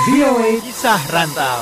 VOA Kisah Rantau.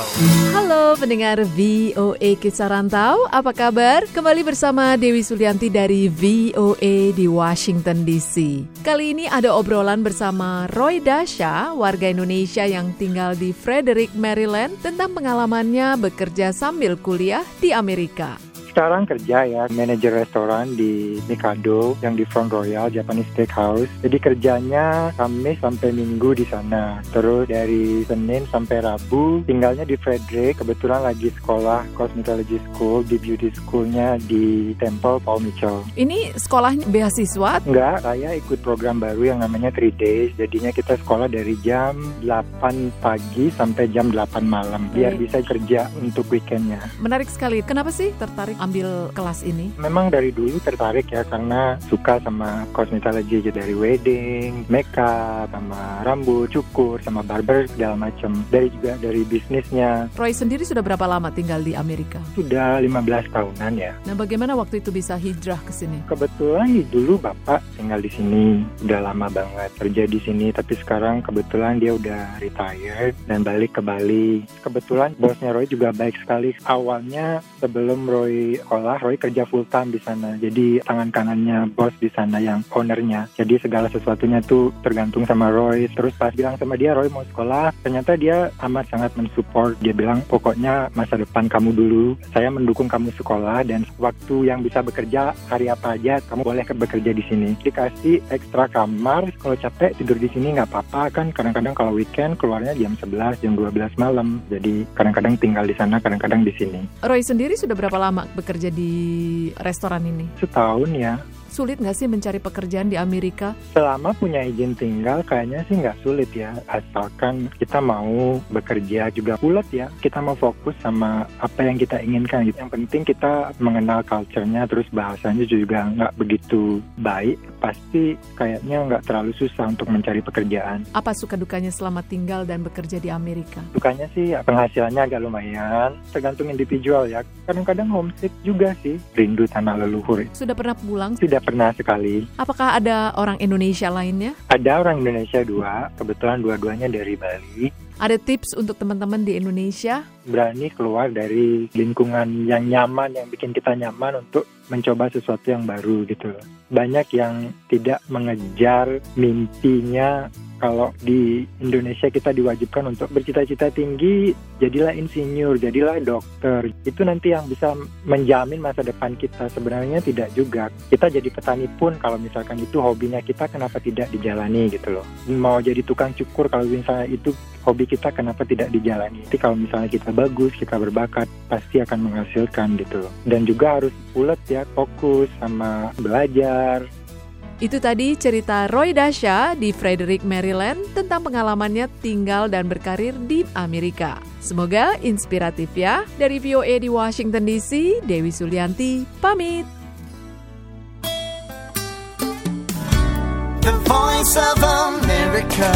Halo pendengar VOA Kisah Rantau, apa kabar? Kembali bersama Dewi Sulianti dari VOA di Washington DC. Kali ini ada obrolan bersama Roy Dasha, warga Indonesia yang tinggal di Frederick, Maryland, tentang pengalamannya bekerja sambil kuliah di Amerika sekarang kerja ya manajer restoran di Mikado yang di Front Royal Japanese Steakhouse. Jadi kerjanya Kamis sampai Minggu di sana. Terus dari Senin sampai Rabu tinggalnya di Frederick. Kebetulan lagi sekolah Cosmetology School di beauty schoolnya di Temple Paul Mitchell. Ini sekolahnya beasiswa? Enggak, saya ikut program baru yang namanya 3 Days. Jadinya kita sekolah dari jam 8 pagi sampai jam 8 malam biar bisa kerja untuk weekendnya. Menarik sekali. Kenapa sih tertarik ambil kelas ini? Memang dari dulu tertarik ya karena suka sama cosmetology aja dari wedding, makeup, sama rambut, cukur, sama barber segala macam. Dari juga dari bisnisnya. Roy sendiri sudah berapa lama tinggal di Amerika? Sudah 15 tahunan ya. Nah, bagaimana waktu itu bisa hijrah ke sini? Kebetulan dulu bapak tinggal di sini udah lama banget kerja di sini, tapi sekarang kebetulan dia udah retired dan balik ke Bali. Kebetulan bosnya Roy juga baik sekali. Awalnya sebelum Roy sekolah, Roy kerja full time di sana. Jadi tangan kanannya bos di sana yang ownernya. Jadi segala sesuatunya tuh tergantung sama Roy. Terus pas bilang sama dia Roy mau sekolah, ternyata dia amat sangat mensupport. Dia bilang pokoknya masa depan kamu dulu. Saya mendukung kamu sekolah dan waktu yang bisa bekerja hari apa aja kamu boleh bekerja di sini. Dikasih ekstra kamar kalau capek tidur di sini nggak apa-apa kan. Kadang-kadang kalau weekend keluarnya jam 11 jam 12 malam. Jadi kadang-kadang tinggal di sana, kadang-kadang di sini. Roy sendiri sudah berapa lama bekerja di restoran ini? Setahun ya. Sulit nggak sih mencari pekerjaan di Amerika? Selama punya izin tinggal, kayaknya sih nggak sulit ya. Asalkan kita mau bekerja juga ulet ya. Kita mau fokus sama apa yang kita inginkan. Gitu. Yang penting kita mengenal culture-nya, terus bahasanya juga nggak begitu baik. Pasti kayaknya nggak terlalu susah untuk mencari pekerjaan. Apa suka dukanya selama tinggal dan bekerja di Amerika? Dukanya sih penghasilannya agak lumayan. Tergantung individual ya. Kadang-kadang homesick juga sih. Rindu tanah leluhur. Sudah pernah pulang? Sudah pernah sekali. Apakah ada orang Indonesia lainnya? Ada orang Indonesia dua, kebetulan dua-duanya dari Bali. Ada tips untuk teman-teman di Indonesia? Berani keluar dari lingkungan yang nyaman, yang bikin kita nyaman untuk mencoba sesuatu yang baru gitu. Banyak yang tidak mengejar mimpinya kalau di Indonesia kita diwajibkan untuk bercita-cita tinggi, jadilah insinyur, jadilah dokter. Itu nanti yang bisa menjamin masa depan kita. Sebenarnya tidak juga. Kita jadi petani pun kalau misalkan itu hobinya kita, kenapa tidak dijalani gitu loh. Mau jadi tukang cukur kalau misalnya itu hobi kita, kenapa tidak dijalani. Jadi kalau misalnya kita bagus, kita berbakat, pasti akan menghasilkan gitu loh. Dan juga harus ulet ya, fokus sama belajar, itu tadi cerita Roy Dasha di Frederick, Maryland tentang pengalamannya tinggal dan berkarir di Amerika. Semoga inspiratif ya. Dari VOA di Washington DC, Dewi Sulianti pamit. The Voice of America.